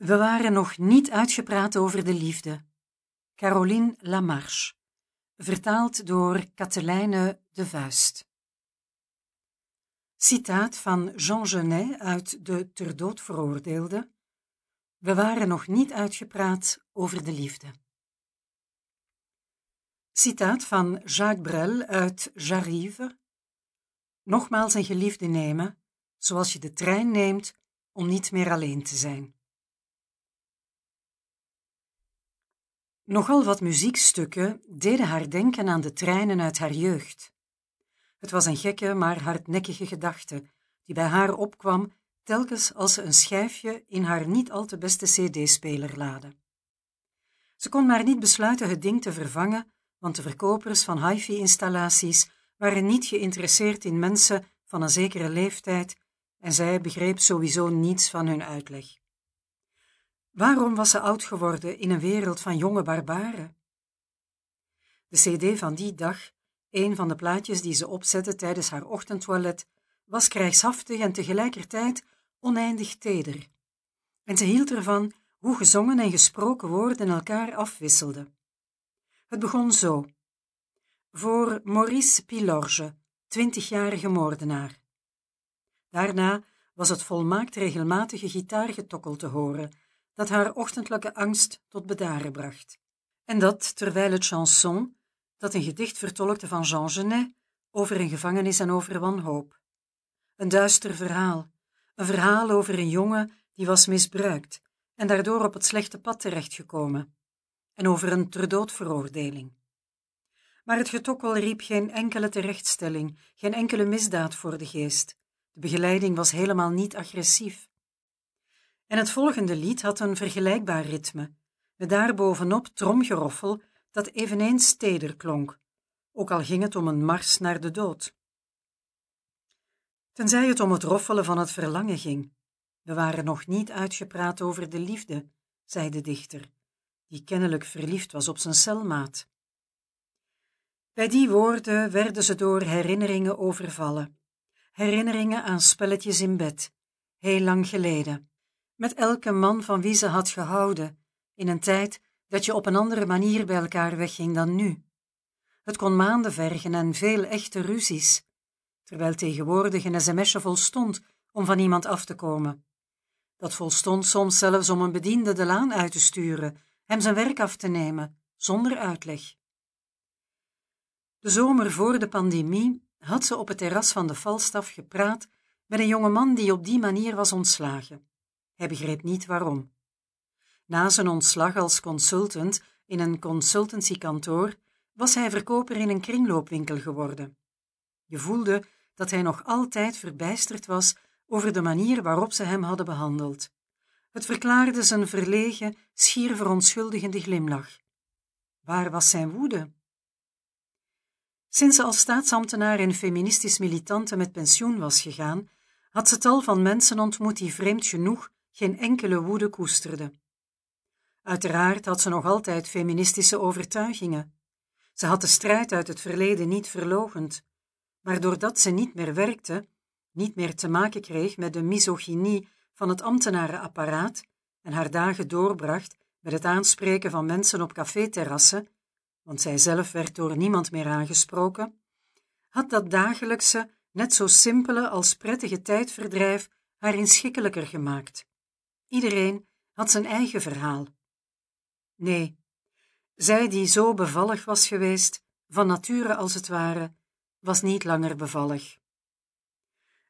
We waren nog niet uitgepraat over de liefde. Caroline Lamarche, vertaald door Katelijne de Vuist. Citaat van Jean Genet uit De ter dood veroordeelde. We waren nog niet uitgepraat over de liefde. Citaat van Jacques Brel uit J'arrive. Nogmaals een geliefde nemen, zoals je de trein neemt om niet meer alleen te zijn. Nogal wat muziekstukken deden haar denken aan de treinen uit haar jeugd. Het was een gekke, maar hardnekkige gedachte, die bij haar opkwam telkens als ze een schijfje in haar niet al te beste cd-speler laadde. Ze kon maar niet besluiten het ding te vervangen, want de verkopers van hi-fi-installaties waren niet geïnteresseerd in mensen van een zekere leeftijd en zij begreep sowieso niets van hun uitleg. Waarom was ze oud geworden in een wereld van jonge barbaren? De cd van die dag, een van de plaatjes die ze opzette tijdens haar ochtendtoilet, was krijgshaftig en tegelijkertijd oneindig teder. En ze hield ervan hoe gezongen en gesproken woorden elkaar afwisselden. Het begon zo. Voor Maurice Pilorge, twintigjarige moordenaar. Daarna was het volmaakt regelmatige gitaargetokkel te horen, dat haar ochtendelijke angst tot bedaren bracht. En dat terwijl het chanson, dat een gedicht vertolkte van Jean Genet, over een gevangenis en over wanhoop. Een duister verhaal, een verhaal over een jongen die was misbruikt en daardoor op het slechte pad terechtgekomen, en over een ter dood veroordeling. Maar het getokkel riep geen enkele terechtstelling, geen enkele misdaad voor de geest. De begeleiding was helemaal niet agressief. En het volgende lied had een vergelijkbaar ritme, met daarbovenop tromgeroffel dat eveneens teder klonk, ook al ging het om een mars naar de dood. Tenzij het om het roffelen van het verlangen ging. We waren nog niet uitgepraat over de liefde, zei de dichter, die kennelijk verliefd was op zijn celmaat. Bij die woorden werden ze door herinneringen overvallen. Herinneringen aan spelletjes in bed, heel lang geleden, met elke man van wie ze had gehouden, in een tijd dat je op een andere manier bij elkaar wegging dan nu. Het kon maanden vergen en veel echte ruzies, terwijl tegenwoordig een sms'je volstond om van iemand af te komen. Dat volstond soms zelfs om een bediende de laan uit te sturen, hem zijn werk af te nemen, zonder uitleg. De zomer voor de pandemie had ze op het terras van de Falstaf gepraat met een jonge man die op die manier was ontslagen. Hij begreep niet waarom. Na zijn ontslag als consultant in een consultancykantoor was hij verkoper in een kringloopwinkel geworden. Je voelde dat hij nog altijd verbijsterd was over de manier waarop ze hem hadden behandeld. Het verklaarde zijn verlegen, schier verontschuldigende glimlach. Waar was zijn woede? Sinds ze als staatsambtenaar en feministisch militante met pensioen was gegaan, had ze tal van mensen ontmoet die vreemd genoeg geen enkele woede koesterden. Uiteraard had ze nog altijd feministische overtuigingen. Ze had de strijd uit het verleden niet verlogend, maar doordat ze niet meer werkte, niet meer te maken kreeg met de misogynie van het ambtenarenapparaat en haar dagen doorbracht met het aanspreken van mensen op caféterrassen, want zij zelf werd door niemand meer aangesproken, had dat dagelijkse, net zo simpele als prettige tijdverdrijf haar inschikkelijker gemaakt. Iedereen had zijn eigen verhaal. Nee, zij die zo bevallig was geweest, van nature als het ware, was niet langer bevallig.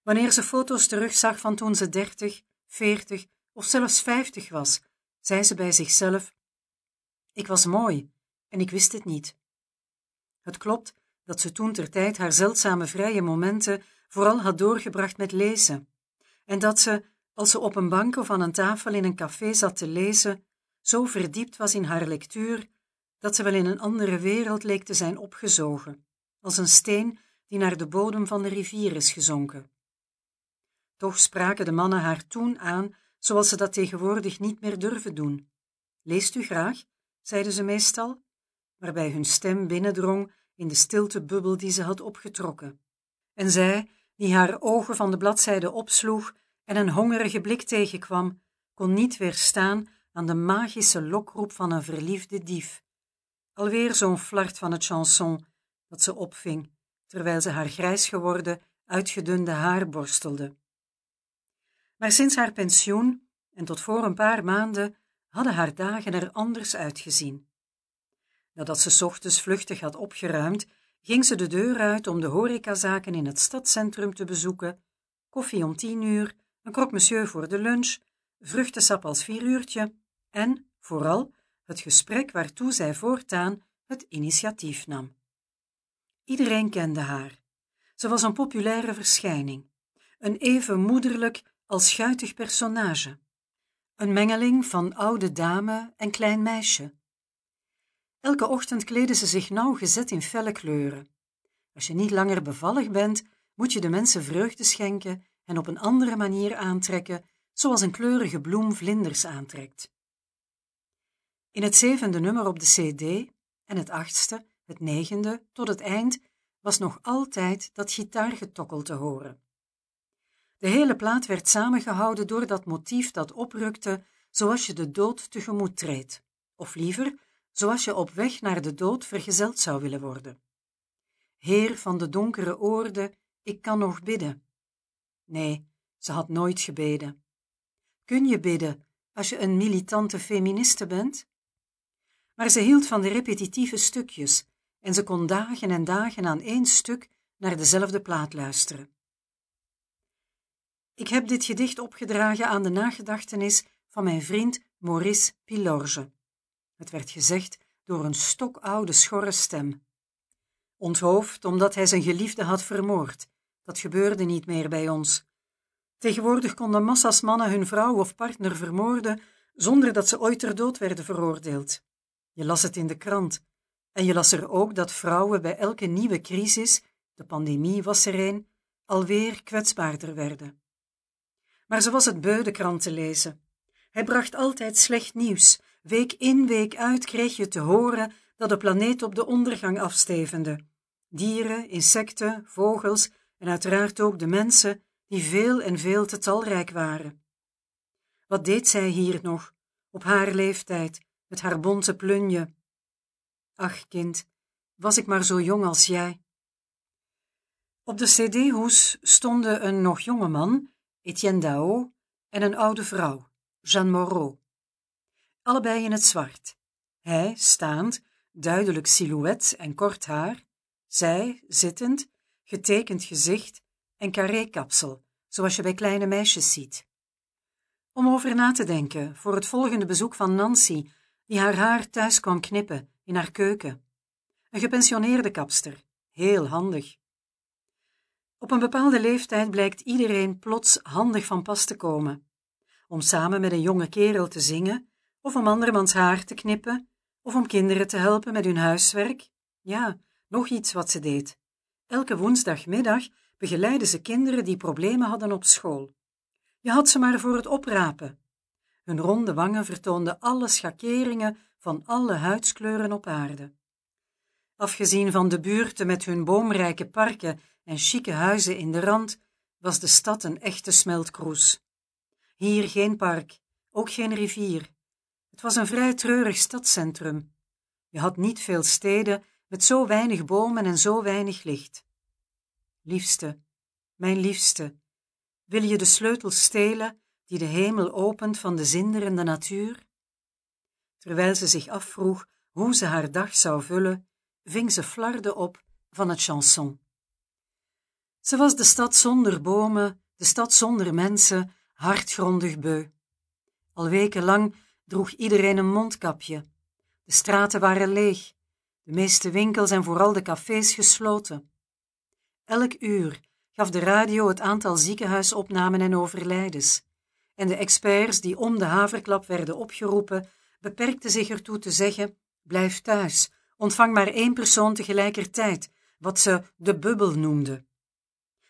Wanneer ze foto's terugzag van toen ze dertig, veertig of zelfs vijftig was, zei ze bij zichzelf: Ik was mooi en ik wist het niet. Het klopt dat ze toen ter tijd haar zeldzame vrije momenten vooral had doorgebracht met lezen, en dat ze, als ze op een bank of aan een tafel in een café zat te lezen, zo verdiept was in haar lectuur dat ze wel in een andere wereld leek te zijn opgezogen, als een steen die naar de bodem van de rivier is gezonken. Toch spraken de mannen haar toen aan zoals ze dat tegenwoordig niet meer durven doen. Leest u graag? zeiden ze meestal, waarbij hun stem binnendrong in de stiltebubbel die ze had opgetrokken. En zij, die haar ogen van de bladzijde opsloeg en een hongerige blik tegenkwam, kon niet weerstaan aan de magische lokroep van een verliefde dief. Alweer zo'n flart van het chanson dat ze opving, terwijl ze haar grijs geworden, uitgedunde haar borstelde. Maar sinds haar pensioen en tot voor een paar maanden hadden haar dagen er anders uitgezien. Nadat ze ochtends vluchtig had opgeruimd, ging ze de deur uit om de horecazaken in het stadscentrum te bezoeken, koffie om tien uur, een croque monsieur voor de lunch, vruchtensap als vier uurtje en, vooral, het gesprek waartoe zij voortaan het initiatief nam. Iedereen kende haar. Ze was een populaire verschijning, een even moederlijk als schuitig personage, een mengeling van oude dame en klein meisje. Elke ochtend kleden ze zich nauwgezet in felle kleuren. Als je niet langer bevallig bent, moet je de mensen vreugde schenken en op een andere manier aantrekken, zoals een kleurige bloem vlinders aantrekt. In het zevende nummer op de CD en het achtste, het negende, tot het eind, was nog altijd dat gitaargetokkel te horen. De hele plaat werd samengehouden door dat motief dat oprukte zoals je de dood tegemoet treedt, of liever, zoals je op weg naar de dood vergezeld zou willen worden. Heer van de donkere oorde, ik kan nog bidden. Nee, ze had nooit gebeden. Kun je bidden als je een militante feministe bent? Maar ze hield van de repetitieve stukjes en ze kon dagen en dagen aan één stuk naar dezelfde plaat luisteren. Ik heb dit gedicht opgedragen aan de nagedachtenis van mijn vriend Maurice Pilorge. Het werd gezegd door een stokoude schorre stem. Onthoofd omdat hij zijn geliefde had vermoord. Dat gebeurde niet meer bij ons. Tegenwoordig konden massa's mannen hun vrouw of partner vermoorden zonder dat ze ooit ter dood werden veroordeeld. Je las het in de krant. En je las er ook dat vrouwen bij elke nieuwe crisis, de pandemie was er een, alweer kwetsbaarder werden. Maar ze was het beu de krant te lezen. Hij bracht altijd slecht nieuws. Week in, week uit kreeg je te horen dat de planeet op de ondergang afstevende. Dieren, insecten, vogels en uiteraard ook de mensen, die veel en veel te talrijk waren. Wat deed zij hier nog, op haar leeftijd, met haar bonte plunje? Ach, kind, was ik maar zo jong als jij. Op de cd-hoes stonden een nog jonge man, Etienne Dao, en een oude vrouw, Jeanne Moreau. Allebei in het zwart. Hij, staand, duidelijk silhouet en kort haar, zij, zittend, getekend gezicht en carré-kapsel, zoals je bij kleine meisjes ziet. Om over na te denken voor het volgende bezoek van Nancy, die haar haar thuis kwam knippen in haar keuken. Een gepensioneerde kapster, heel handig. Op een bepaalde leeftijd blijkt iedereen plots handig van pas te komen, om samen met een jonge kerel te zingen, of om andermans haar te knippen, of om kinderen te helpen met hun huiswerk. Ja, nog iets wat ze deed. Elke woensdagmiddag begeleidde ze kinderen die problemen hadden op school. Je had ze maar voor het oprapen. Hun ronde wangen vertoonden alle schakeringen van alle huidskleuren op aarde. Afgezien van de buurten met hun boomrijke parken en chique huizen in de rand, was de stad een echte smeltkroes. Hier geen park, ook geen rivier. Het was een vrij treurig stadscentrum. Je had niet veel steden met zo weinig bomen en zo weinig licht. Liefste, mijn liefste, wil je de sleutel stelen die de hemel opent van de zinderende natuur? Terwijl ze zich afvroeg hoe ze haar dag zou vullen, ving ze flarde op van het chanson. Ze was de stad zonder bomen, de stad zonder mensen, hartgrondig beu. Al wekenlang droeg iedereen een mondkapje. De straten waren leeg, de meeste winkels en vooral de cafés gesloten. Elk uur gaf de radio het aantal ziekenhuisopnamen en overlijdens, en de experts die om de haverklap werden opgeroepen, beperkten zich ertoe te zeggen: blijf thuis, ontvang maar één persoon tegelijkertijd, wat ze de bubbel noemden.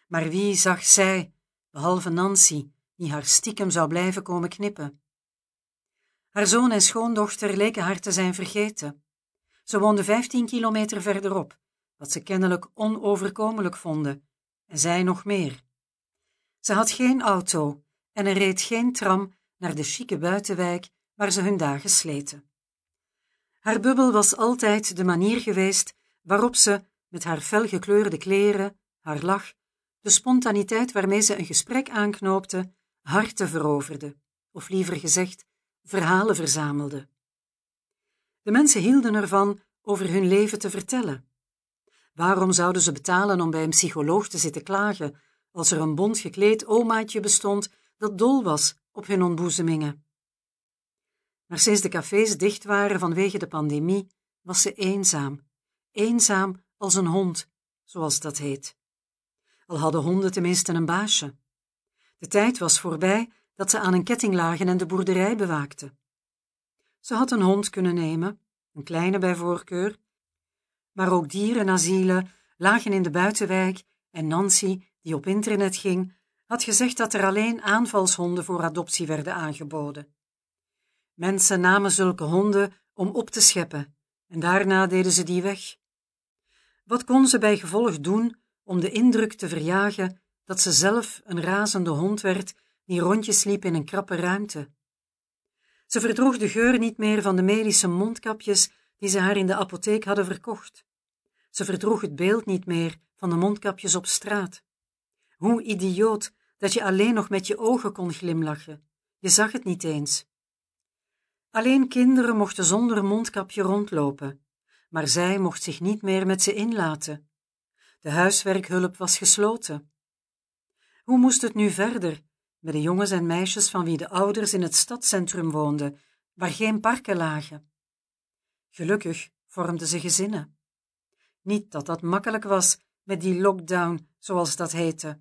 Maar wie zag zij, behalve Nancy, die haar stiekem zou blijven komen knippen? Haar zoon en schoondochter leken haar te zijn vergeten. Ze woonden vijftien kilometer verderop, wat ze kennelijk onoverkomelijk vonden, en zij nog meer. Ze had geen auto en er reed geen tram naar de chique buitenwijk waar ze hun dagen sleten. Haar bubbel was altijd de manier geweest waarop ze, met haar felgekleurde kleren, haar lach, de spontaniteit waarmee ze een gesprek aanknoopte, harten veroverde, of liever gezegd, verhalen verzamelde. De mensen hielden ervan over hun leven te vertellen. Waarom zouden ze betalen om bij een psycholoog te zitten klagen als er een bont gekleed omaatje bestond dat dol was op hun ontboezemingen? Maar sinds de cafés dicht waren vanwege de pandemie, was ze eenzaam, eenzaam als een hond, zoals dat heet. Al hadden honden tenminste een baasje. De tijd was voorbij dat ze aan een ketting lagen en de boerderij bewaakten. Ze had een hond kunnen nemen, een kleine bij voorkeur, maar ook dierenasielen lagen in de buitenwijk en Nancy, die op internet ging, had gezegd dat er alleen aanvalshonden voor adoptie werden aangeboden. Mensen namen zulke honden om op te scheppen en daarna deden ze die weg. Wat kon ze bij gevolg doen om de indruk te verjagen dat ze zelf een razende hond werd die rondjes liep in een krappe ruimte? Ze verdroeg de geur niet meer van de medische mondkapjes die ze haar in de apotheek hadden verkocht. Ze verdroeg het beeld niet meer van de mondkapjes op straat. Hoe idioot dat je alleen nog met je ogen kon glimlachen. Je zag het niet eens. Alleen kinderen mochten zonder mondkapje rondlopen, maar zij mocht zich niet meer met ze inlaten. De huiswerkhulp was gesloten. Hoe moest het nu verder met de jongens en meisjes van wie de ouders in het stadscentrum woonden, waar geen parken lagen? Gelukkig vormden ze gezinnen. Niet dat dat makkelijk was met die lockdown, zoals dat heette,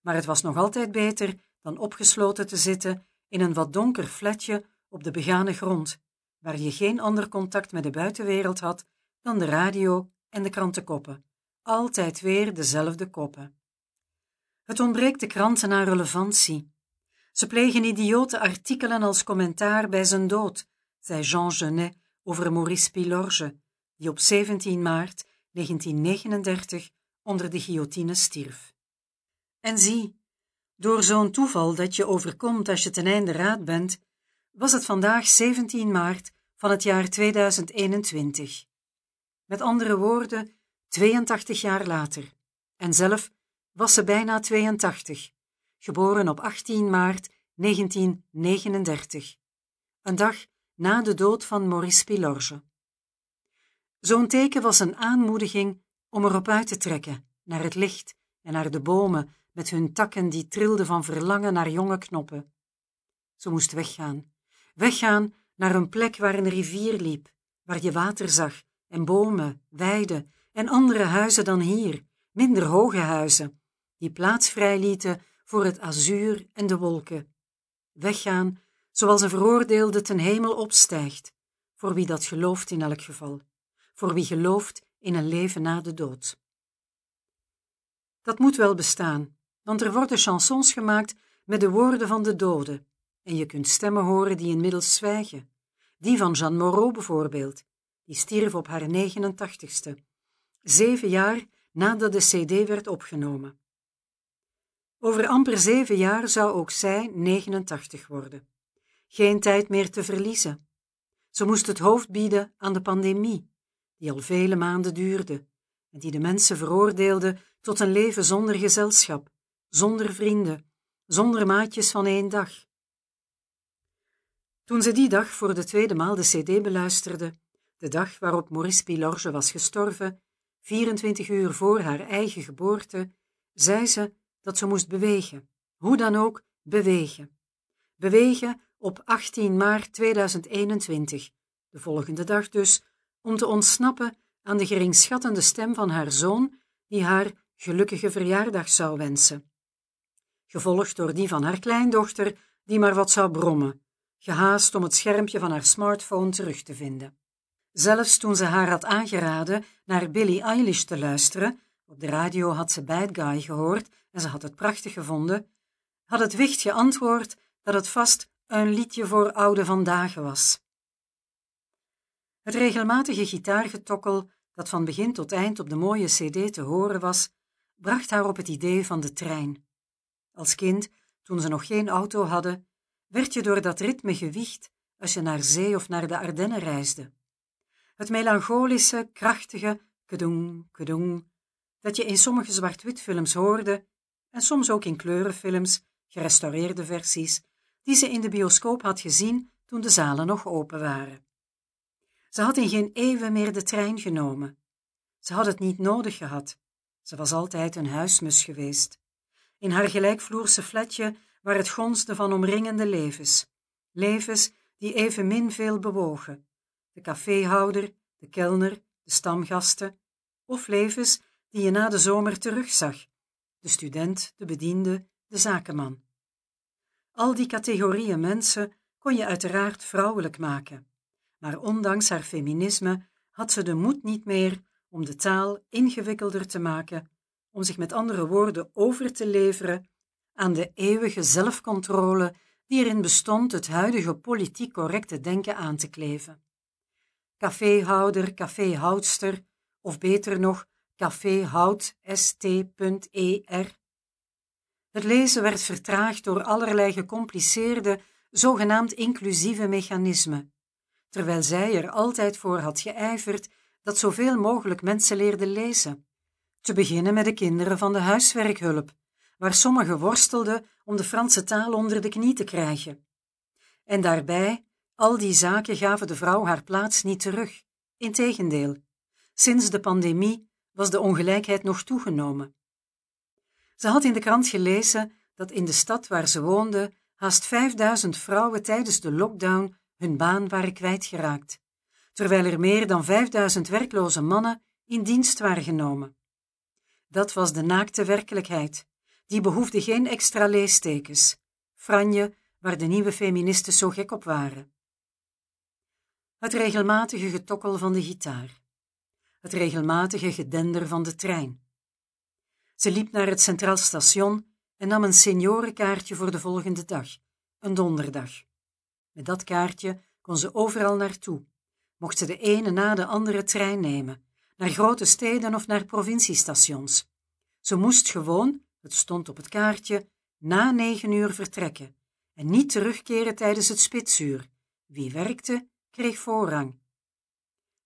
maar het was nog altijd beter dan opgesloten te zitten in een wat donker flatje op de begane grond, waar je geen ander contact met de buitenwereld had dan de radio en de krantenkoppen. Altijd weer dezelfde koppen. Het ontbreekt de kranten aan relevantie. Ze plegen idiote artikelen als commentaar bij zijn dood, zei Jean Genet over Maurice Pilorge, die op 17 maart 1939 onder de guillotine stierf. En zie, door zo'n toeval dat je overkomt als je ten einde raad bent, was het vandaag 17 maart van het jaar 2021. Met andere woorden, 82 jaar later. En zelf was ze bijna 82, geboren op 18 maart 1939, een dag na de dood van Maurice Pilorge. Zo'n teken was een aanmoediging om erop uit te trekken, naar het licht en naar de bomen met hun takken die trilden van verlangen naar jonge knoppen. Ze moest weggaan, weggaan naar een plek waar een rivier liep, waar je water zag en bomen, weiden en andere huizen dan hier, minder hoge huizen, die plaats vrijlieten voor het azuur en de wolken. Weggaan, zoals een veroordeelde ten hemel opstijgt, voor wie dat gelooft in elk geval, voor wie gelooft in een leven na de dood. Dat moet wel bestaan, want er worden chansons gemaakt met de woorden van de doden, en je kunt stemmen horen die inmiddels zwijgen. Die van Jeanne Moreau bijvoorbeeld, die stierf op haar 89ste, zeven jaar nadat de CD werd opgenomen. Over amper zeven jaar zou ook zij 89 worden. Geen tijd meer te verliezen. Ze moest het hoofd bieden aan de pandemie, die al vele maanden duurde en die de mensen veroordeelde tot een leven zonder gezelschap, zonder vrienden, zonder maatjes van één dag. Toen ze die dag voor de tweede maal de CD beluisterde, de dag waarop Maurice Pilorge was gestorven, 24 uur voor haar eigen geboorte, zei ze dat ze moest bewegen, hoe dan ook bewegen. Bewegen op 18 maart 2021, de volgende dag dus, om te ontsnappen aan de geringschattende stem van haar zoon, die haar gelukkige verjaardag zou wensen. Gevolgd door die van haar kleindochter, die maar wat zou brommen, gehaast om het schermpje van haar smartphone terug te vinden. Zelfs toen ze haar had aangeraden naar Billie Eilish te luisteren, op de radio had ze Bad Guy gehoord en ze had het prachtig gevonden, had het wicht geantwoord dat het vast een liedje voor oude vandaag was. Het regelmatige gitaargetokkel dat van begin tot eind op de mooie cd te horen was, bracht haar op het idee van de trein. Als kind, toen ze nog geen auto hadden, werd je door dat ritme gewicht als je naar zee of naar de Ardennen reisde. Het melancholische, krachtige kedoeng, kedoeng, dat je in sommige zwart-wit films hoorde en soms ook in kleurenfilms, gerestaureerde versies, die ze in de bioscoop had gezien toen de zalen nog open waren. Ze had in geen eeuwen meer de trein genomen. Ze had het niet nodig gehad. Ze was altijd een huismus geweest. In haar gelijkvloerse flatje waar het gonsde van omringende levens. Levens die evenmin veel bewogen. De caféhouder, de kelner, de stamgasten. Of levens die je na de zomer terugzag. De student, de bediende, de zakenman. Al die categorieën mensen kon je uiteraard vrouwelijk maken. Maar ondanks haar feminisme had ze de moed niet meer om de taal ingewikkelder te maken, om zich met andere woorden over te leveren aan de eeuwige zelfcontrole die erin bestond het huidige politiek correcte denken aan te kleven. Caféhouder, caféhoudster, of beter nog, caféhoud.st.er. Het lezen werd vertraagd door allerlei gecompliceerde, zogenaamd inclusieve mechanismen, terwijl zij er altijd voor had geijverd dat zoveel mogelijk mensen leerden lezen. Te beginnen met de kinderen van de huiswerkhulp, waar sommigen worstelden om de Franse taal onder de knie te krijgen. En daarbij, al die zaken gaven de vrouw haar plaats niet terug. Integendeel, sinds de pandemie was de ongelijkheid nog toegenomen. Ze had in de krant gelezen dat in de stad waar ze woonde haast 5000 vrouwen tijdens de lockdown hun baan waren kwijtgeraakt, terwijl er meer dan 5000 werkloze mannen in dienst waren genomen. Dat was de naakte werkelijkheid, die behoefde geen extra leestekens, franje waar de nieuwe feministen zo gek op waren. Het regelmatige getokkel van de gitaar, het regelmatige gedender van de trein. Ze liep naar het Centraal Station en nam een seniorenkaartje voor de volgende dag, een donderdag. Met dat kaartje kon ze overal naartoe, mocht ze de ene na de andere trein nemen, naar grote steden of naar provinciestations. Ze moest gewoon, het stond op het kaartje, na negen uur vertrekken en niet terugkeren tijdens het spitsuur. Wie werkte, kreeg voorrang.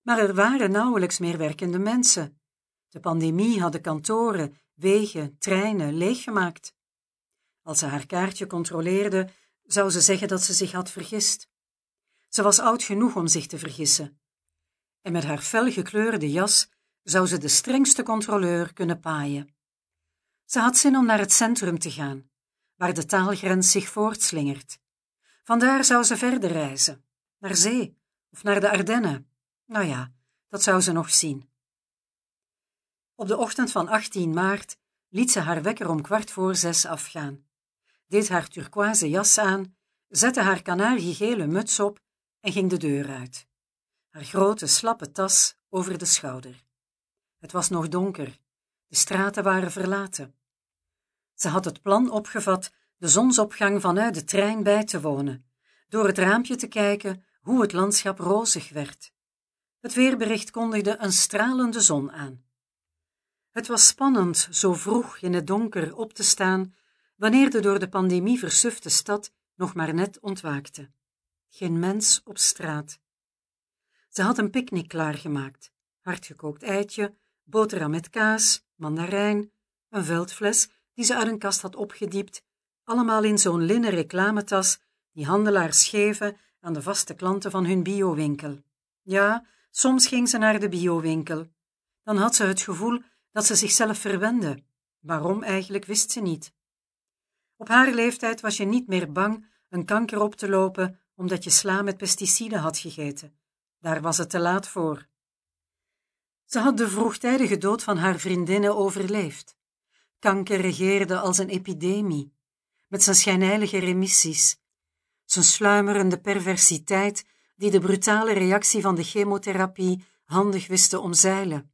Maar er waren nauwelijks meer werkende mensen. De pandemie had de kantoren, wegen, treinen leeggemaakt. Als ze haar kaartje controleerde, zou ze zeggen dat ze zich had vergist. Ze was oud genoeg om zich te vergissen. En met haar felgekleurde jas zou ze de strengste controleur kunnen paaien. Ze had zin om naar het centrum te gaan, waar de taalgrens zich voortslingert. Vandaar zou ze verder reizen, naar zee of naar de Ardennen. Nou ja, dat zou ze nog zien. Op de ochtend van 18 maart liet ze haar wekker om kwart voor zes afgaan, deed haar turquoise jas aan, zette haar kanariegele muts op en ging de deur uit, haar grote slappe tas over de schouder. Het was nog donker, de straten waren verlaten. Ze had het plan opgevat de zonsopgang vanuit de trein bij te wonen, door het raampje te kijken hoe het landschap rozig werd. Het weerbericht kondigde een stralende zon aan. Het was spannend zo vroeg in het donker op te staan, wanneer de door de pandemie versufte stad nog maar net ontwaakte. Geen mens op straat. Ze had een picknick klaargemaakt: hardgekookt eitje, boterham met kaas, mandarijn, een veldfles die ze uit een kast had opgediept, allemaal in zo'n linnen reclametas die handelaars geven aan de vaste klanten van hun biowinkel. Ja, soms ging ze naar de biowinkel. Dan had ze het gevoel dat ze zichzelf verwende. Waarom eigenlijk wist ze niet. Op haar leeftijd was je niet meer bang een kanker op te lopen omdat je sla met pesticiden had gegeten. Daar was het te laat voor. Ze had de vroegtijdige dood van haar vriendinnen overleefd. Kanker regeerde als een epidemie, met zijn schijnheilige remissies, zijn sluimerende perversiteit die de brutale reactie van de chemotherapie handig wist te omzeilen.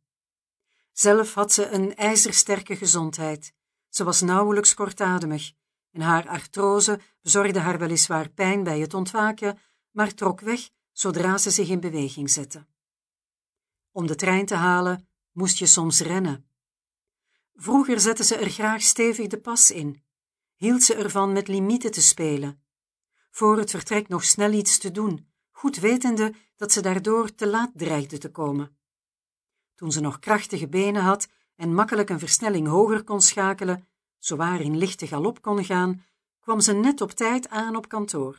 Zelf had ze een ijzersterke gezondheid. Ze was nauwelijks kortademig en haar artrose bezorgde haar weliswaar pijn bij het ontwaken, maar trok weg zodra ze zich in beweging zette. Om de trein te halen moest je soms rennen. Vroeger zette ze er graag stevig de pas in, hield ze ervan met limieten te spelen. voor het vertrek nog snel iets te doen, goed wetende dat ze daardoor te laat dreigde te komen. Toen ze nog krachtige benen had en makkelijk een versnelling hoger kon schakelen, zowaar in lichte galop kon gaan, kwam ze net op tijd aan op kantoor.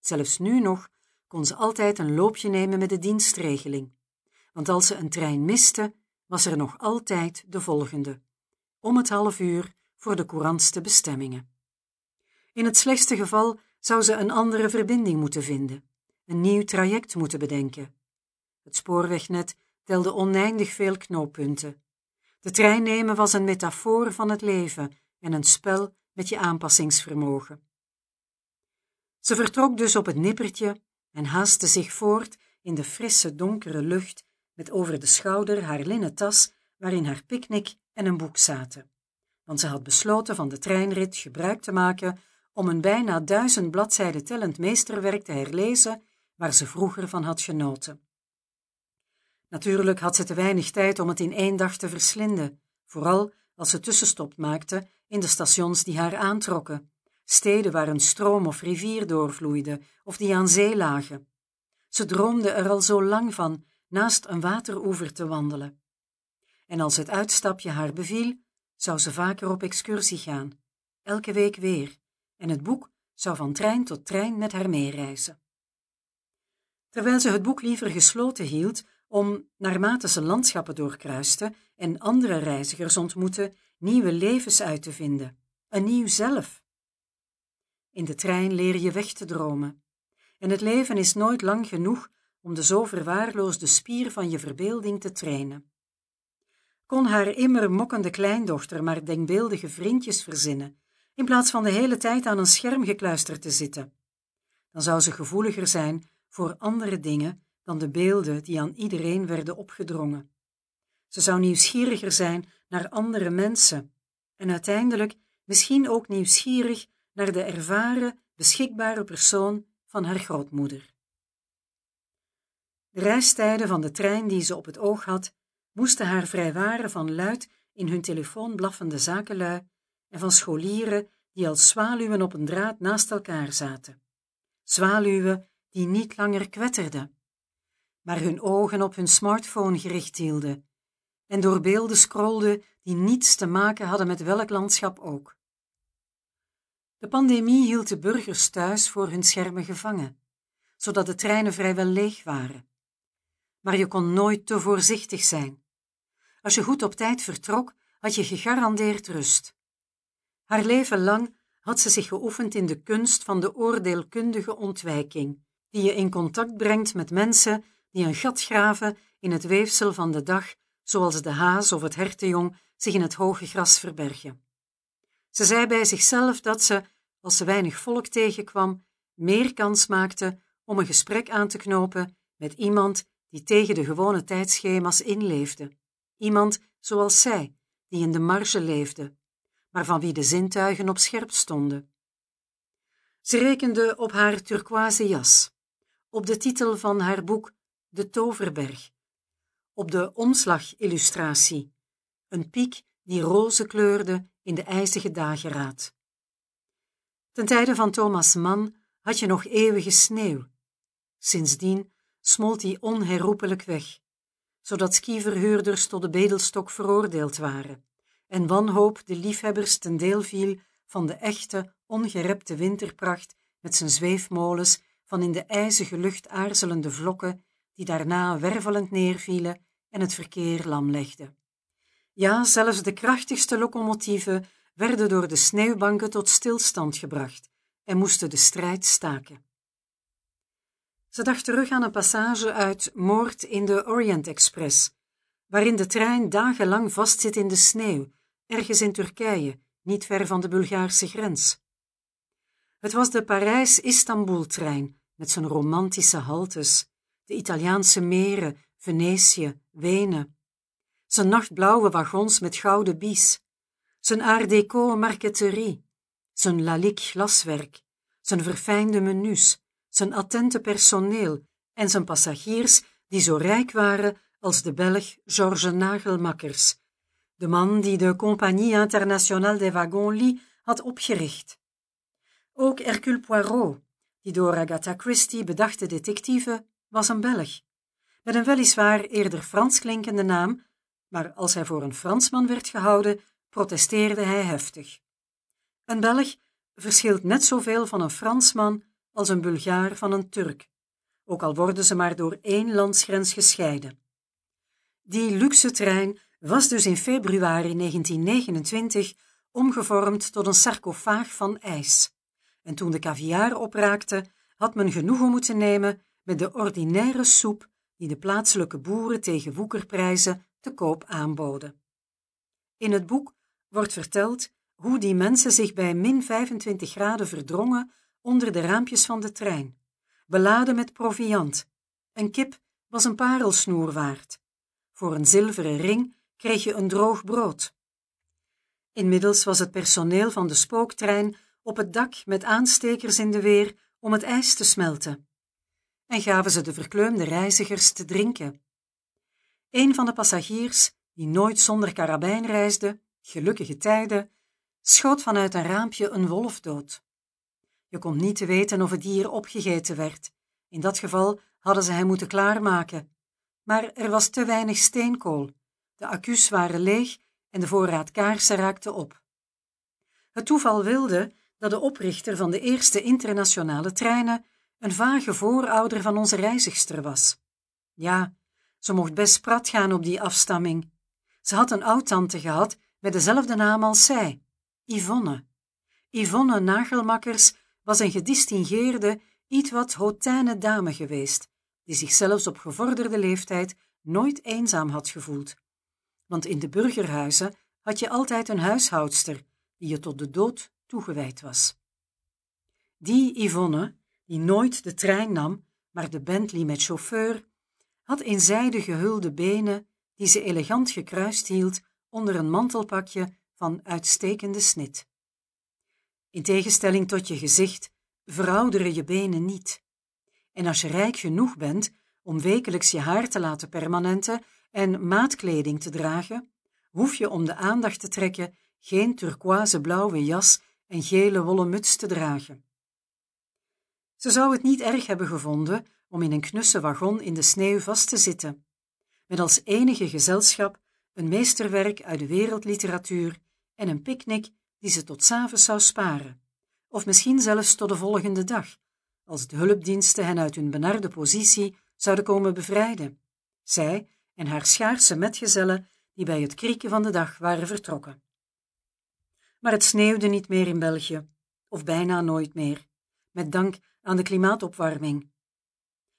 Zelfs nu nog kon ze altijd een loopje nemen met de dienstregeling, want als ze een trein miste, was er nog altijd de volgende, om het half uur voor de courantste bestemmingen. In het slechtste geval zou ze een andere verbinding moeten vinden, een nieuw traject moeten bedenken. Het spoorwegnet telde oneindig veel knooppunten. De trein nemen was een metafoor van het leven en een spel met je aanpassingsvermogen. Ze vertrok dus op het nippertje en haastte zich voort in de frisse, donkere lucht, met over de schouder haar linnen tas, waarin haar picknick en een boek zaten. Want ze had besloten van de treinrit gebruik te maken om een bijna duizend bladzijden tellend meesterwerk te herlezen, waar ze vroeger van had genoten. Natuurlijk had ze te weinig tijd om het in één dag te verslinden, vooral als ze tussenstop maakte in de stations die haar aantrokken, steden waar een stroom of rivier doorvloeide of die aan zee lagen. Ze droomde er al zo lang van naast een wateroever te wandelen. En als het uitstapje haar beviel, zou ze vaker op excursie gaan, elke week weer, en het boek zou van trein tot trein met haar meereizen. Terwijl ze het boek liever gesloten hield, om, naarmate ze landschappen doorkruiste en andere reizigers ontmoette, nieuwe levens uit te vinden, een nieuw zelf. In de trein leer je weg te dromen, en het leven is nooit lang genoeg om de zo verwaarloosde spier van je verbeelding te trainen. Kon haar immer mokkende kleindochter maar denkbeeldige vriendjes verzinnen, in plaats van de hele tijd aan een scherm gekluisterd te zitten, dan zou ze gevoeliger zijn voor andere dingen dan de beelden die aan iedereen werden opgedrongen. Ze zou nieuwsgieriger zijn naar andere mensen en uiteindelijk misschien ook nieuwsgierig naar de ervaren, beschikbare persoon van haar grootmoeder. De reistijden van de trein die ze op het oog had, moesten haar vrijwaren van luid in hun telefoon blaffende zakenlui en van scholieren die als zwaluwen op een draad naast elkaar zaten. Zwaluwen die niet langer kwetterden, maar hun ogen op hun smartphone gericht hielden en door beelden scrolden die niets te maken hadden met welk landschap ook. De pandemie hield de burgers thuis voor hun schermen gevangen, zodat de treinen vrijwel leeg waren. Maar je kon nooit te voorzichtig zijn. Als je goed op tijd vertrok, had je gegarandeerd rust. Haar leven lang had ze zich geoefend in de kunst van de oordeelkundige ontwijking, die je in contact brengt met mensen die een gat graven in het weefsel van de dag, zoals de haas of het hertenjong zich in het hoge gras verbergen. Ze zei bij zichzelf dat ze, als ze weinig volk tegenkwam, meer kans maakte om een gesprek aan te knopen met iemand die tegen de gewone tijdschema's inleefde, iemand zoals zij, die in de marge leefde, maar van wie de zintuigen op scherp stonden. Ze rekende op haar turquoise jas, op de titel van haar boek De Toverberg, op de omslagillustratie, een piek die roze kleurde in de ijzige dageraad. Ten tijde van Thomas Mann had je nog eeuwige sneeuw. Sindsdien smolt die onherroepelijk weg, zodat skiverhuurders tot de bedelstok veroordeeld waren en wanhoop de liefhebbers ten deel viel van de echte, ongerepte winterpracht met zijn zweefmolens van in de ijzige lucht aarzelende vlokken die daarna wervelend neervielen en het verkeer lamlegden. Ja, zelfs de krachtigste locomotieven werden door de sneeuwbanken tot stilstand gebracht en moesten de strijd staken. Ze dacht terug aan een passage uit Moord in de Orient Express, waarin de trein dagenlang vastzit in de sneeuw, ergens in Turkije, niet ver van de Bulgaarse grens. Het was de Parijs-Istanbul-trein met zijn romantische haltes, de Italiaanse meren, Venetië, Wenen, zijn nachtblauwe wagons met gouden bies, zijn art déco marqueterie, zijn lalique glaswerk, zijn verfijnde menus, zijn attente personeel en zijn passagiers die zo rijk waren als de Belg Georges Nagelmakkers, de man die de Compagnie Internationale des Wagons-Lits had opgericht. Ook Hercule Poirot, die door Agatha Christie bedachte detectieve, was een Belg, met een weliswaar eerder Frans klinkende naam, maar als hij voor een Fransman werd gehouden, protesteerde hij heftig. Een Belg verschilt net zoveel van een Fransman als een Bulgaar van een Turk, ook al worden ze maar door één landsgrens gescheiden. Die luxe trein was dus in februari 1929 omgevormd tot een sarcofaag van ijs. En toen de caviar opraakte, had men genoegen moeten nemen met de ordinaire soep die de plaatselijke boeren tegen woekerprijzen te koop aanboden. In het boek wordt verteld hoe die mensen zich bij min 25 graden verdrongen onder de raampjes van de trein, beladen met proviand. Een kip was een parelsnoer waard. Voor een zilveren ring kreeg je een droog brood. Inmiddels was het personeel van de spooktrein op het dak met aanstekers in de weer om het ijs te smelten. En gaven ze de verkleumde reizigers te drinken. Een van de passagiers, die nooit zonder karabijn reisde, gelukkige tijden, schoot vanuit een raampje een wolf dood. Je kon niet te weten of het dier opgegeten werd. In dat geval hadden ze hem moeten klaarmaken. Maar er was te weinig steenkool. De accu's waren leeg en de voorraad kaarsen raakte op. Het toeval wilde dat de oprichter van de eerste internationale treinen een vage voorouder van onze reizigster was. Ja, ze mocht best prat gaan op die afstamming. Ze had een oudtante gehad met dezelfde naam als zij, Yvonne. Yvonne Nagelmakkers was een gedistingeerde, iets wat hautaine dame geweest, die zich zelfs op gevorderde leeftijd nooit eenzaam had gevoeld. Want in de burgerhuizen had je altijd een huishoudster die je tot de dood toegewijd was. Die Yvonne, die nooit de trein nam, maar de Bentley met chauffeur, had in zijde gehulde benen die ze elegant gekruist hield onder een mantelpakje van uitstekende snit. In tegenstelling tot je gezicht verouderen je benen niet. En als je rijk genoeg bent om wekelijks je haar te laten permanenten en maatkleding te dragen, hoef je om de aandacht te trekken geen turquoise blauwe jas en gele wollen muts te dragen. Ze zou het niet erg hebben gevonden om in een knusse wagon in de sneeuw vast te zitten, met als enige gezelschap een meesterwerk uit de wereldliteratuur en een picknick die ze tot s'avonds zou sparen, of misschien zelfs tot de volgende dag, als de hulpdiensten hen uit hun benarde positie zouden komen bevrijden, zij en haar schaarse metgezellen die bij het krieken van de dag waren vertrokken. Maar het sneeuwde niet meer in België, of bijna nooit meer, met dank aan de klimaatopwarming.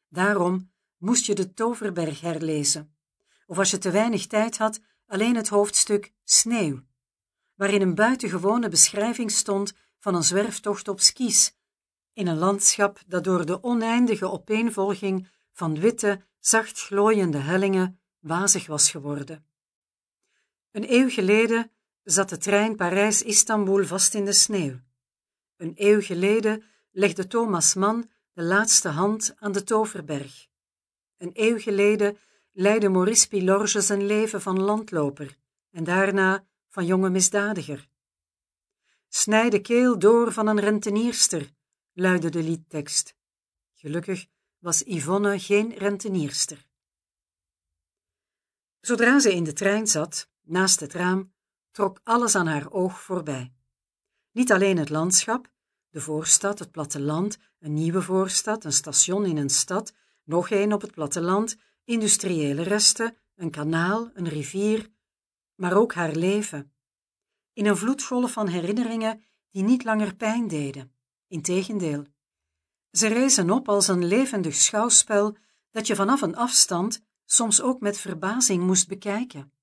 Daarom moest je de Toverberg herlezen, of als je te weinig tijd had, alleen het hoofdstuk Sneeuw, waarin een buitengewone beschrijving stond van een zwerftocht op skis, in een landschap dat door de oneindige opeenvolging van witte, zacht glooiende hellingen wazig was geworden. Een eeuw geleden zat de trein Parijs-Istanbul vast in de sneeuw. Een eeuw geleden legde Thomas Mann de laatste hand aan de Toverberg. Een eeuw geleden leidde Maurice Pilorge zijn leven van landloper en daarna van jonge misdadiger. Snij de keel door van een rentenierster, luidde de liedtekst. Gelukkig was Yvonne geen rentenierster. Zodra ze in de trein zat, naast het raam, trok alles aan haar oog voorbij. Niet alleen het landschap, de voorstad, het platteland, een nieuwe voorstad, een station in een stad, nog een op het platteland, industriële resten, een kanaal, een rivier, maar ook haar leven. In een vloedgolf van herinneringen die niet langer pijn deden, integendeel. Ze rezen op als een levendig schouwspel dat je vanaf een afstand soms ook met verbazing moest bekijken.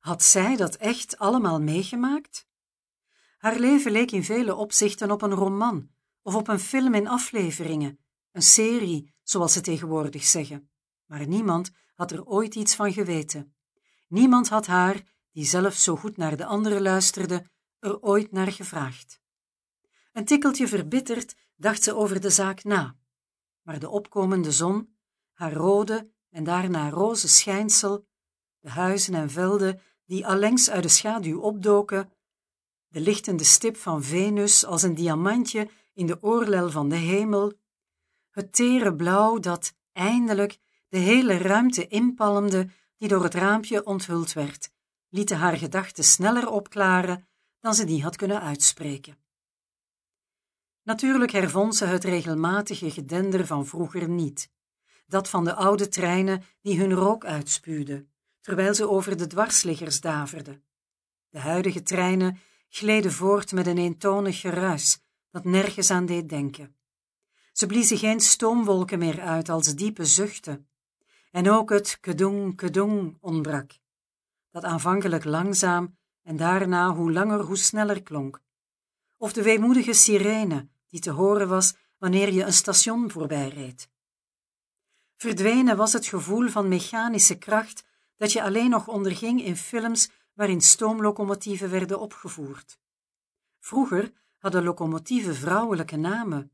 Had zij dat echt allemaal meegemaakt? Haar leven leek in vele opzichten op een roman of op een film in afleveringen, een serie, zoals ze tegenwoordig zeggen. Maar niemand had er ooit iets van geweten. Niemand had haar, die zelf zo goed naar de anderen luisterde, er ooit naar gevraagd. Een tikkeltje verbitterd dacht ze over de zaak na, maar de opkomende zon, haar rode en daarna roze schijnsel, de huizen en velden die allengs uit de schaduw opdoken, de lichtende stip van Venus als een diamantje in de oorlel van de hemel, het tere blauw dat eindelijk de hele ruimte inpalmde die door het raampje onthuld werd, lieten haar gedachten sneller opklaren dan ze die had kunnen uitspreken. Natuurlijk hervond ze het regelmatige gedender van vroeger niet, dat van de oude treinen die hun rook uitspuwden, terwijl ze over de dwarsliggers daverden. De huidige treinen gleden voort met een eentonig geruis dat nergens aan deed denken. Ze bliezen geen stoomwolken meer uit als diepe zuchten, en ook het kedong, kedong ontbrak, dat aanvankelijk langzaam en daarna hoe langer hoe sneller klonk, of de weemoedige sirene die te horen was wanneer je een station voorbijreed. Verdwenen was het gevoel van mechanische kracht dat je alleen nog onderging in films waarin stoomlocomotieven werden opgevoerd. Vroeger hadden locomotieven vrouwelijke namen.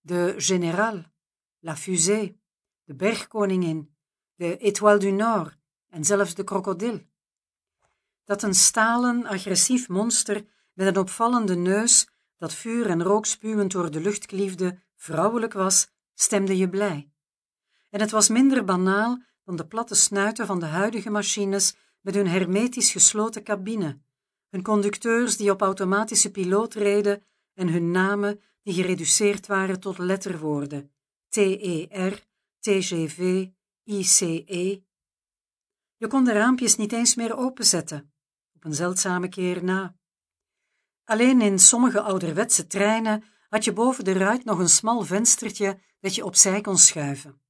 De Général, La Fusée, de Bergkoningin, de Étoile du Nord en zelfs de Krokodil. Dat een stalen, agressief monster met een opvallende neus, dat vuur en rook spuwend door de lucht kliefde, vrouwelijk was, stemde je blij. En het was minder banaal dan de platte snuiten van de huidige machines met hun hermetisch gesloten cabine, hun conducteurs die op automatische piloot reden en hun namen die gereduceerd waren tot letterwoorden: TER, TGV, ICE. Je kon de raampjes niet eens meer openzetten, op een zeldzame keer na. Alleen in sommige ouderwetse treinen had je boven de ruit nog een smal venstertje dat je opzij kon schuiven.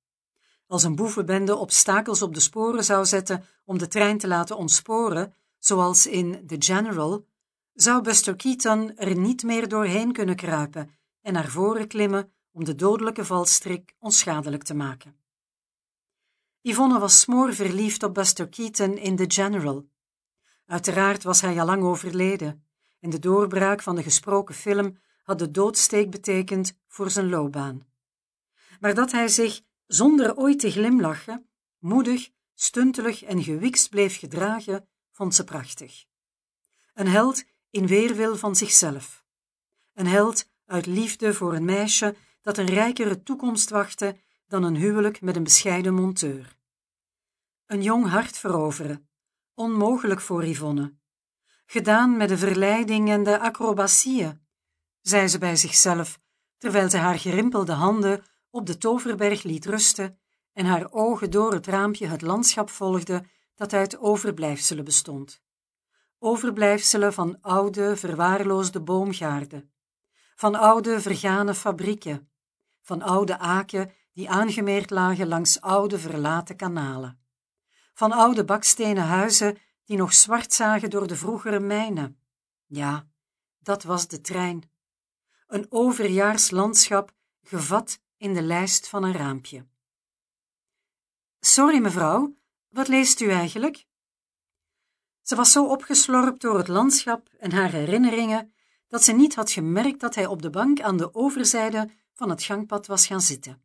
Als een boevenbende obstakels op de sporen zou zetten om de trein te laten ontsporen, zoals in The General, zou Buster Keaton er niet meer doorheen kunnen kruipen en naar voren klimmen om de dodelijke valstrik onschadelijk te maken. Yvonne was smoor verliefd op Buster Keaton in The General. Uiteraard was hij al lang overleden, en de doorbraak van de gesproken film had de doodsteek betekend voor zijn loopbaan. Maar dat hij zich, zonder ooit te glimlachen, moedig, stuntelig en gewikst bleef gedragen, vond ze prachtig. Een held in weerwil van zichzelf. Een held uit liefde voor een meisje dat een rijkere toekomst wachtte dan een huwelijk met een bescheiden monteur. Een jong hart veroveren, onmogelijk voor Yvonne. Gedaan met de verleiding en de acrobacieën, zei ze bij zichzelf, terwijl ze haar gerimpelde handen op de toverberg liet rusten en haar ogen door het raampje het landschap volgde dat uit overblijfselen bestond. Overblijfselen van oude, verwaarloosde boomgaarden, van oude, vergane fabrieken, van oude aken die aangemeerd lagen langs oude, verlaten kanalen, van oude bakstenen huizen die nog zwart zagen door de vroegere mijnen. Ja, dat was de trein. Een overjaars landschap gevat in de lijst van een raampje. Sorry, mevrouw, wat leest u eigenlijk? Ze was zo opgeslorpt door het landschap en haar herinneringen dat ze niet had gemerkt dat hij op de bank aan de overzijde van het gangpad was gaan zitten.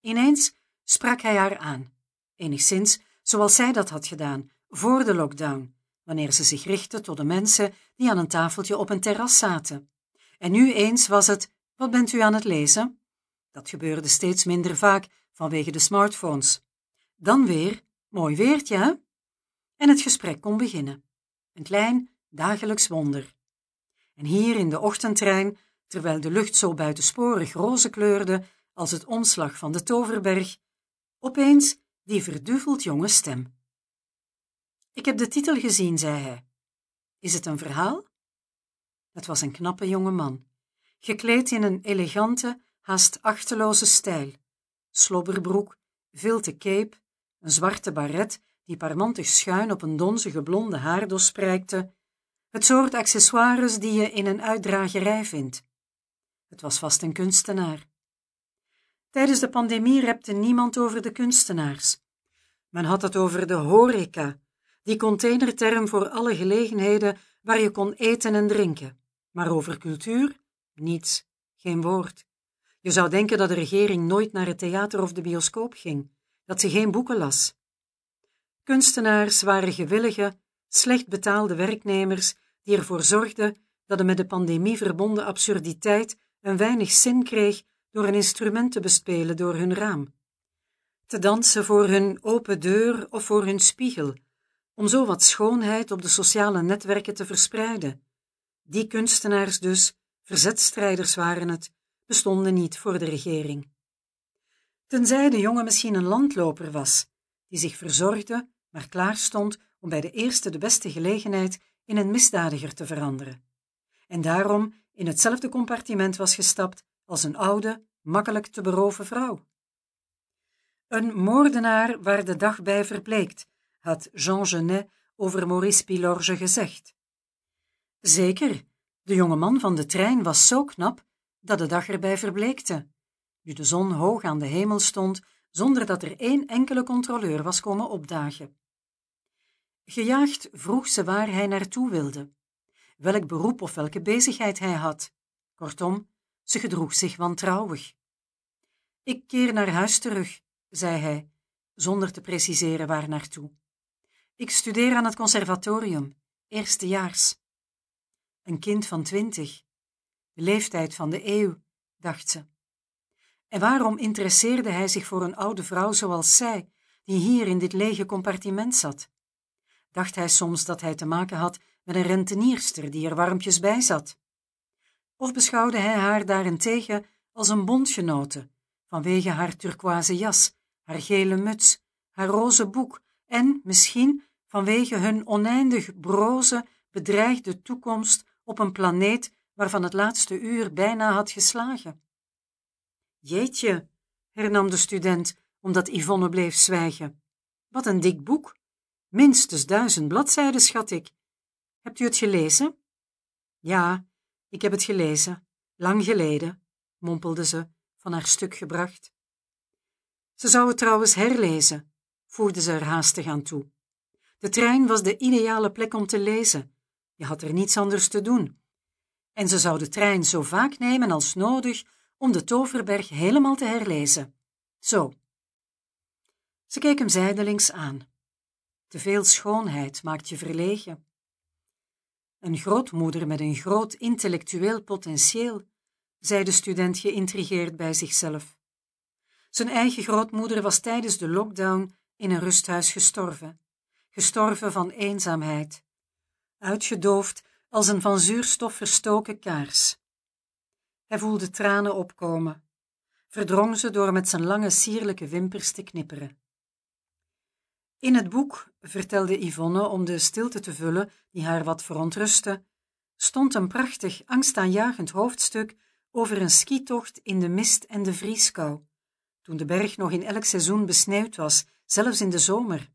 Ineens sprak hij haar aan, enigszins zoals zij dat had gedaan voor de lockdown, wanneer ze zich richtte tot de mensen die aan een tafeltje op een terras zaten. En nu eens was het: Wat bent u aan het lezen? Dat gebeurde steeds minder vaak vanwege de smartphones. Dan weer: Mooi weertje, hè? En het gesprek kon beginnen. Een klein dagelijks wonder. En hier in de ochtendtrein, terwijl de lucht zo buitensporig roze kleurde als het omslag van de toverberg, opeens die verduveld jonge stem. Ik heb de titel gezien, zei hij. Is het een verhaal? Het was een knappe jonge man, gekleed in een elegante, haast achteloze stijl. Slobberbroek, vilte cape, een zwarte baret die parmantig schuin op een donzige blonde haardos prijkte, het soort accessoires die je in een uitdragerij vindt. Het was vast een kunstenaar. Tijdens de pandemie repte niemand over de kunstenaars. Men had het over de horeca, die containerterm voor alle gelegenheden waar je kon eten en drinken. Maar over cultuur? Niets, geen woord. Je zou denken dat de regering nooit naar het theater of de bioscoop ging, dat ze geen boeken las. Kunstenaars waren gewillige, slecht betaalde werknemers die ervoor zorgden dat de met de pandemie verbonden absurditeit een weinig zin kreeg door een instrument te bespelen door hun raam, te dansen voor hun open deur of voor hun spiegel, om zo wat schoonheid op de sociale netwerken te verspreiden. Die kunstenaars dus, verzetstrijders waren het, bestonden niet voor de regering. Tenzij de jongen misschien een landloper was, die zich verzorgde, maar klaar stond om bij de eerste de beste gelegenheid in een misdadiger te veranderen, en daarom in hetzelfde compartiment was gestapt als een oude, makkelijk te beroven vrouw. Een moordenaar waar de dag bij verbleekt, had Jean Genet over Maurice Pilorge gezegd. Zeker, de jonge man van de trein was zo knap dat de dag erbij verbleekte, nu de zon hoog aan de hemel stond, zonder dat er één enkele controleur was komen opdagen. Gejaagd vroeg ze waar hij naartoe wilde, welk beroep of welke bezigheid hij had. Kortom, ze gedroeg zich wantrouwig. Ik keer naar huis terug, zei hij, zonder te preciseren waar naartoe. Ik studeer aan het conservatorium, eerstejaars. Een kind van twintig, de leeftijd van de eeuw, dacht ze. En waarom interesseerde hij zich voor een oude vrouw zoals zij, die hier in dit lege compartiment zat? Dacht hij soms dat hij te maken had met een rentenierster die er warmpjes bij zat? Of beschouwde hij haar daarentegen als een bondgenote, vanwege haar turquoise jas, haar gele muts, haar roze boek en, misschien, vanwege hun oneindig broze, bedreigde toekomst op een planeet waarvan het laatste uur bijna had geslagen. Jeetje, hernam de student, omdat Yvonne bleef zwijgen. Wat een dik boek. Minstens duizend bladzijden, schat ik. Hebt u het gelezen? Ja, ik heb het gelezen, lang geleden, mompelde ze, van haar stuk gebracht. Ze zou het trouwens herlezen, voegde ze er haastig aan toe. De trein was de ideale plek om te lezen. Je had er niets anders te doen. En ze zou de trein zo vaak nemen als nodig om de Toverberg helemaal te herlezen. Zo. Ze keek hem zijdelings aan. Te veel schoonheid maakt je verlegen. Een grootmoeder met een groot intellectueel potentieel, zei de student geïntrigeerd bij zichzelf. Zijn eigen grootmoeder was tijdens de lockdown in een rusthuis gestorven, gestorven van eenzaamheid, uitgedoofd als een van zuurstof verstoken kaars. Hij voelde tranen opkomen, verdrong ze door met zijn lange sierlijke wimpers te knipperen. In het boek, vertelde Yvonne om de stilte te vullen die haar wat verontrustte, stond een prachtig, angstaanjagend hoofdstuk over een skitocht in de mist en de vrieskou, toen de berg nog in elk seizoen besneeuwd was, zelfs in de zomer.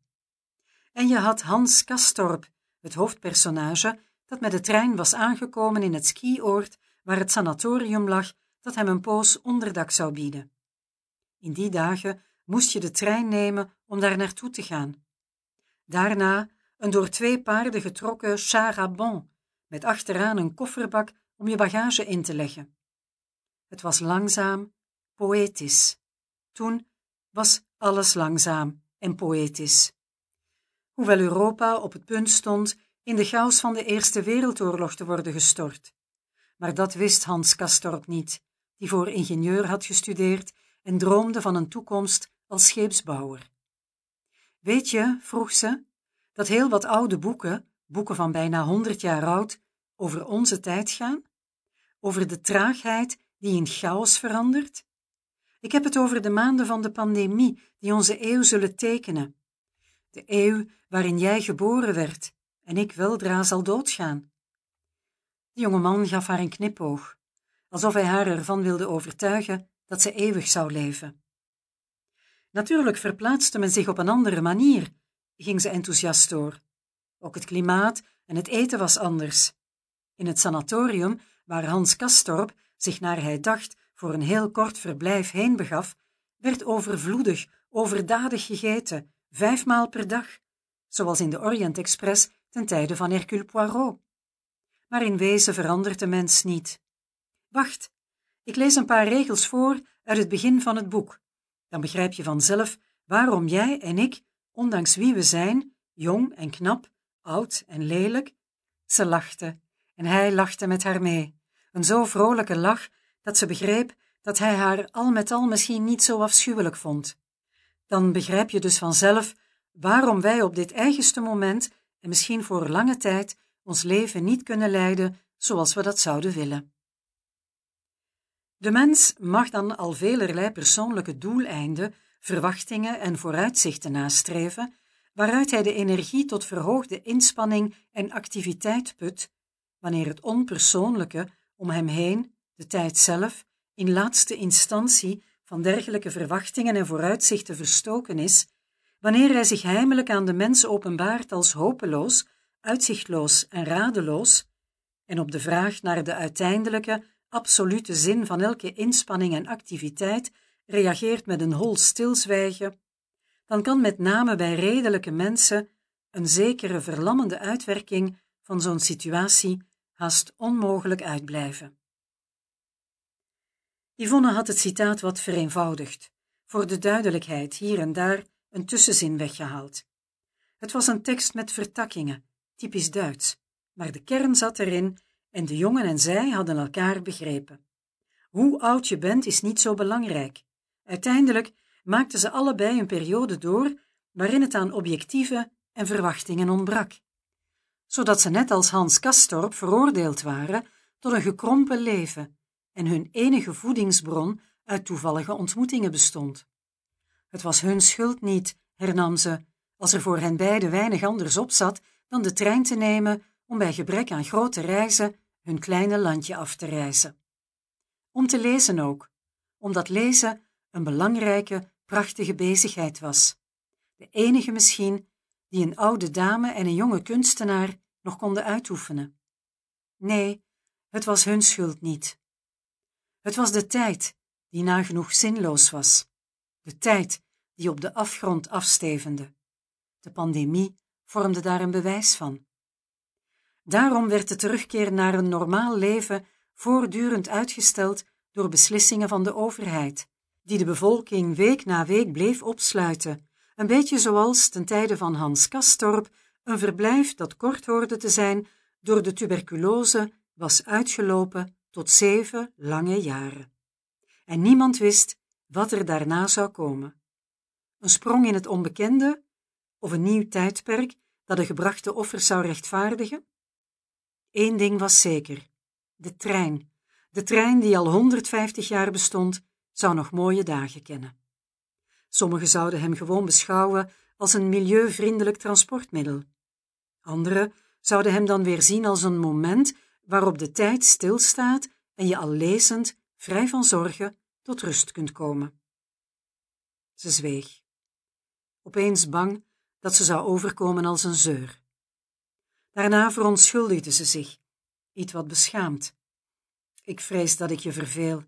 En je had Hans Kastorp, het hoofdpersonage, dat met de trein was aangekomen in het skioord waar het sanatorium lag dat hem een poos onderdak zou bieden. In die dagen moest je de trein nemen om daar naartoe te gaan. Daarna een door twee paarden getrokken char à met achteraan een kofferbak om je bagage in te leggen. Het was langzaam, poëtisch. Toen was alles langzaam en poëtisch. Hoewel Europa op het punt stond in de chaos van de Eerste Wereldoorlog te worden gestort. Maar dat wist Hans Kastorp niet, die voor ingenieur had gestudeerd en droomde van een toekomst als scheepsbouwer. Weet je, vroeg ze, dat heel wat oude boeken, boeken van bijna honderd jaar oud, over onze tijd gaan? Over de traagheid die in chaos verandert? Ik heb het over de maanden van de pandemie die onze eeuw zullen tekenen. De eeuw waarin jij geboren werd en ik weldra zal doodgaan. De jonge man gaf haar een knipoog, alsof hij haar ervan wilde overtuigen dat ze eeuwig zou leven. Natuurlijk verplaatste men zich op een andere manier, ging ze enthousiast door. Ook het klimaat en het eten was anders. In het sanatorium, waar Hans Kastorp zich naar hij dacht voor een heel kort verblijf heen begaf, werd overvloedig, overdadig gegeten, vijfmaal per dag, zoals in de Orient Express ten tijde van Hercule Poirot. Maar in wezen verandert de mens niet. Wacht, ik lees een paar regels voor uit het begin van het boek. Dan begrijp je vanzelf waarom jij en ik, ondanks wie we zijn, jong en knap, oud en lelijk, ze lachte en hij lachte met haar mee, een zo vrolijke lach dat ze begreep dat hij haar al met al misschien niet zo afschuwelijk vond. Dan begrijp je dus vanzelf waarom wij op dit eigenste moment en misschien voor lange tijd ons leven niet kunnen leiden zoals we dat zouden willen. De mens mag dan al velerlei persoonlijke doeleinden, verwachtingen en vooruitzichten nastreven, waaruit hij de energie tot verhoogde inspanning en activiteit put, wanneer het onpersoonlijke om hem heen, de tijd zelf, in laatste instantie van dergelijke verwachtingen en vooruitzichten verstoken is, wanneer hij zich heimelijk aan de mens openbaart als hopeloos, uitzichtloos en radeloos, en op de vraag naar de uiteindelijke, absolute zin van elke inspanning en activiteit reageert met een hol stilzwijgen, dan kan met name bij redelijke mensen een zekere verlammende uitwerking van zo'n situatie haast onmogelijk uitblijven. Yvonne had het citaat wat vereenvoudigd, voor de duidelijkheid hier en daar een tussenzin weggehaald. Het was een tekst met vertakkingen, typisch Duits, maar de kern zat erin en de jongen en zij hadden elkaar begrepen. Hoe oud je bent is niet zo belangrijk. Uiteindelijk maakten ze allebei een periode door waarin het aan objectieve en verwachtingen ontbrak, zodat ze net als Hans Kastorp veroordeeld waren tot een gekrompen leven en hun enige voedingsbron uit toevallige ontmoetingen bestond. Het was hun schuld niet, hernam ze, als er voor hen beiden weinig anders op zat dan de trein te nemen om bij gebrek aan grote reizen hun kleine landje af te reizen. Om te lezen ook, omdat lezen een belangrijke, prachtige bezigheid was. De enige misschien die een oude dame en een jonge kunstenaar nog konden uitoefenen. Nee, het was hun schuld niet. Het was de tijd die nagenoeg zinloos was, de tijd die op de afgrond afstevende. De pandemie vormde daar een bewijs van. Daarom werd de terugkeer naar een normaal leven voortdurend uitgesteld door beslissingen van de overheid, die de bevolking week na week bleef opsluiten, een beetje zoals ten tijde van Hans Kastorp een verblijf dat kort hoorde te zijn door de tuberculose was uitgelopen tot zeven lange jaren. En niemand wist wat er daarna zou komen. Een sprong in het onbekende of een nieuw tijdperk dat de gebrachte offers zou rechtvaardigen? Eén ding was zeker: de trein, de trein die al 150 jaar bestond, zou nog mooie dagen kennen. Sommigen zouden hem gewoon beschouwen als een milieuvriendelijk transportmiddel. Anderen zouden hem dan weer zien als een moment waarop de tijd stilstaat en je al lezend, vrij van zorgen, tot rust kunt komen. Ze zweeg, opeens bang dat ze zou overkomen als een zeur. Daarna verontschuldigde ze zich, iets wat beschaamd. Ik vrees dat ik je verveel.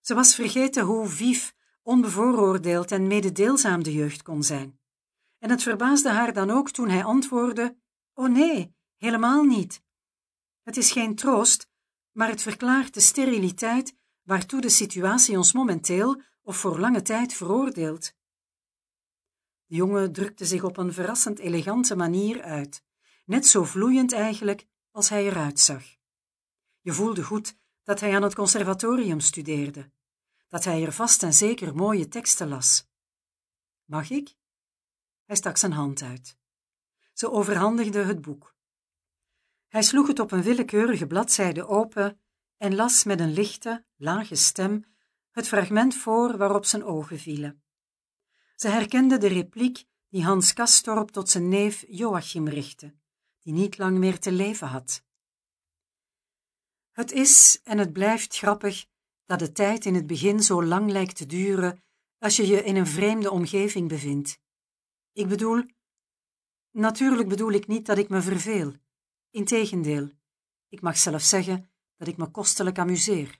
Ze was vergeten hoe vief, onbevooroordeeld en mededeelzaam de jeugd kon zijn. En het verbaasde haar dan ook toen hij antwoordde: Oh nee, helemaal niet. Het is geen troost, maar het verklaart de steriliteit waartoe de situatie ons momenteel of voor lange tijd veroordeelt. De jongen drukte zich op een verrassend elegante manier uit, net zo vloeiend eigenlijk als hij eruit zag. Je voelde goed dat hij aan het conservatorium studeerde, dat hij er vast en zeker mooie teksten las. Mag ik? Hij stak zijn hand uit. Ze overhandigde het boek. Hij sloeg het op een willekeurige bladzijde open en las met een lichte, lage stem het fragment voor waarop zijn ogen vielen. Ze herkende de repliek die Hans Kastorp tot zijn neef Joachim richtte, die niet lang meer te leven had. Het is en het blijft grappig dat de tijd in het begin zo lang lijkt te duren als je je in een vreemde omgeving bevindt. Ik bedoel, natuurlijk bedoel ik niet dat ik me verveel. Integendeel, ik mag zelf zeggen dat ik me kostelijk amuseer.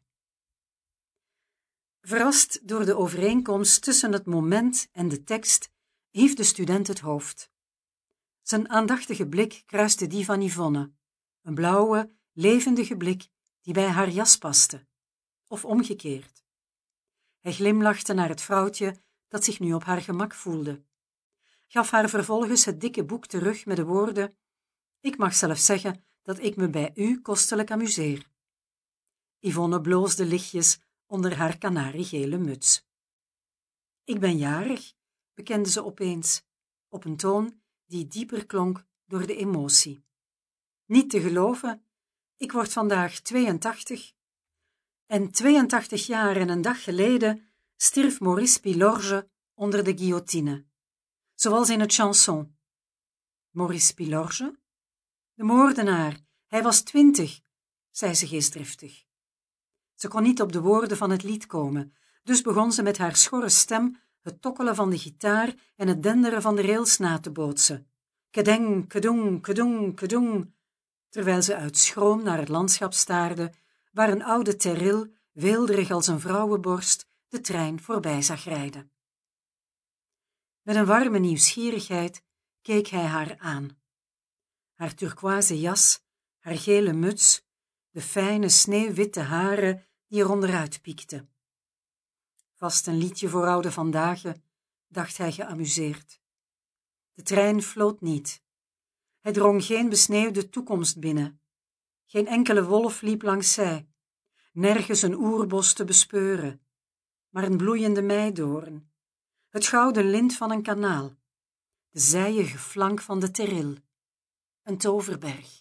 Verrast door de overeenkomst tussen het moment en de tekst, hief de student het hoofd. Zijn aandachtige blik kruiste die van Yvonne, een blauwe, levendige blik die bij haar jas paste, of omgekeerd. Hij glimlachte naar het vrouwtje dat zich nu op haar gemak voelde, gaf haar vervolgens het dikke boek terug met de woorden: Ik mag zelf zeggen dat ik me bij u kostelijk amuseer. Yvonne bloosde lichtjes onder haar kanariegele muts. Ik ben jarig, bekende ze opeens, op een toon die dieper klonk door de emotie. Niet te geloven, ik word vandaag 82. En 82 jaar en een dag geleden stierf Maurice Pilorge onder de guillotine, zoals in het chanson. Maurice Pilorge? De moordenaar, hij was twintig, zei ze geestdriftig. Ze kon niet op de woorden van het lied komen, dus begon ze met haar schorre stem het tokkelen van de gitaar en het denderen van de rails na te bootsen. Kedeng, kedong, kedong, kedong, terwijl ze uit schroom naar het landschap staarde, waar een oude terril, weelderig als een vrouwenborst, de trein voorbij zag rijden. Met een warme nieuwsgierigheid keek hij haar aan. Haar turquoise jas, haar gele muts, de fijne sneeuwwitte haren die er onderuit piekten. Vast een liedje voor oude vandaag, dacht hij geamuseerd. De trein floot niet. Hij drong geen besneeuwde toekomst binnen. Geen enkele wolf liep langs zij. Nergens een oerbos te bespeuren, maar een bloeiende meidoorn. Het gouden lint van een kanaal. De zijige flank van de Teril. Een toverberg.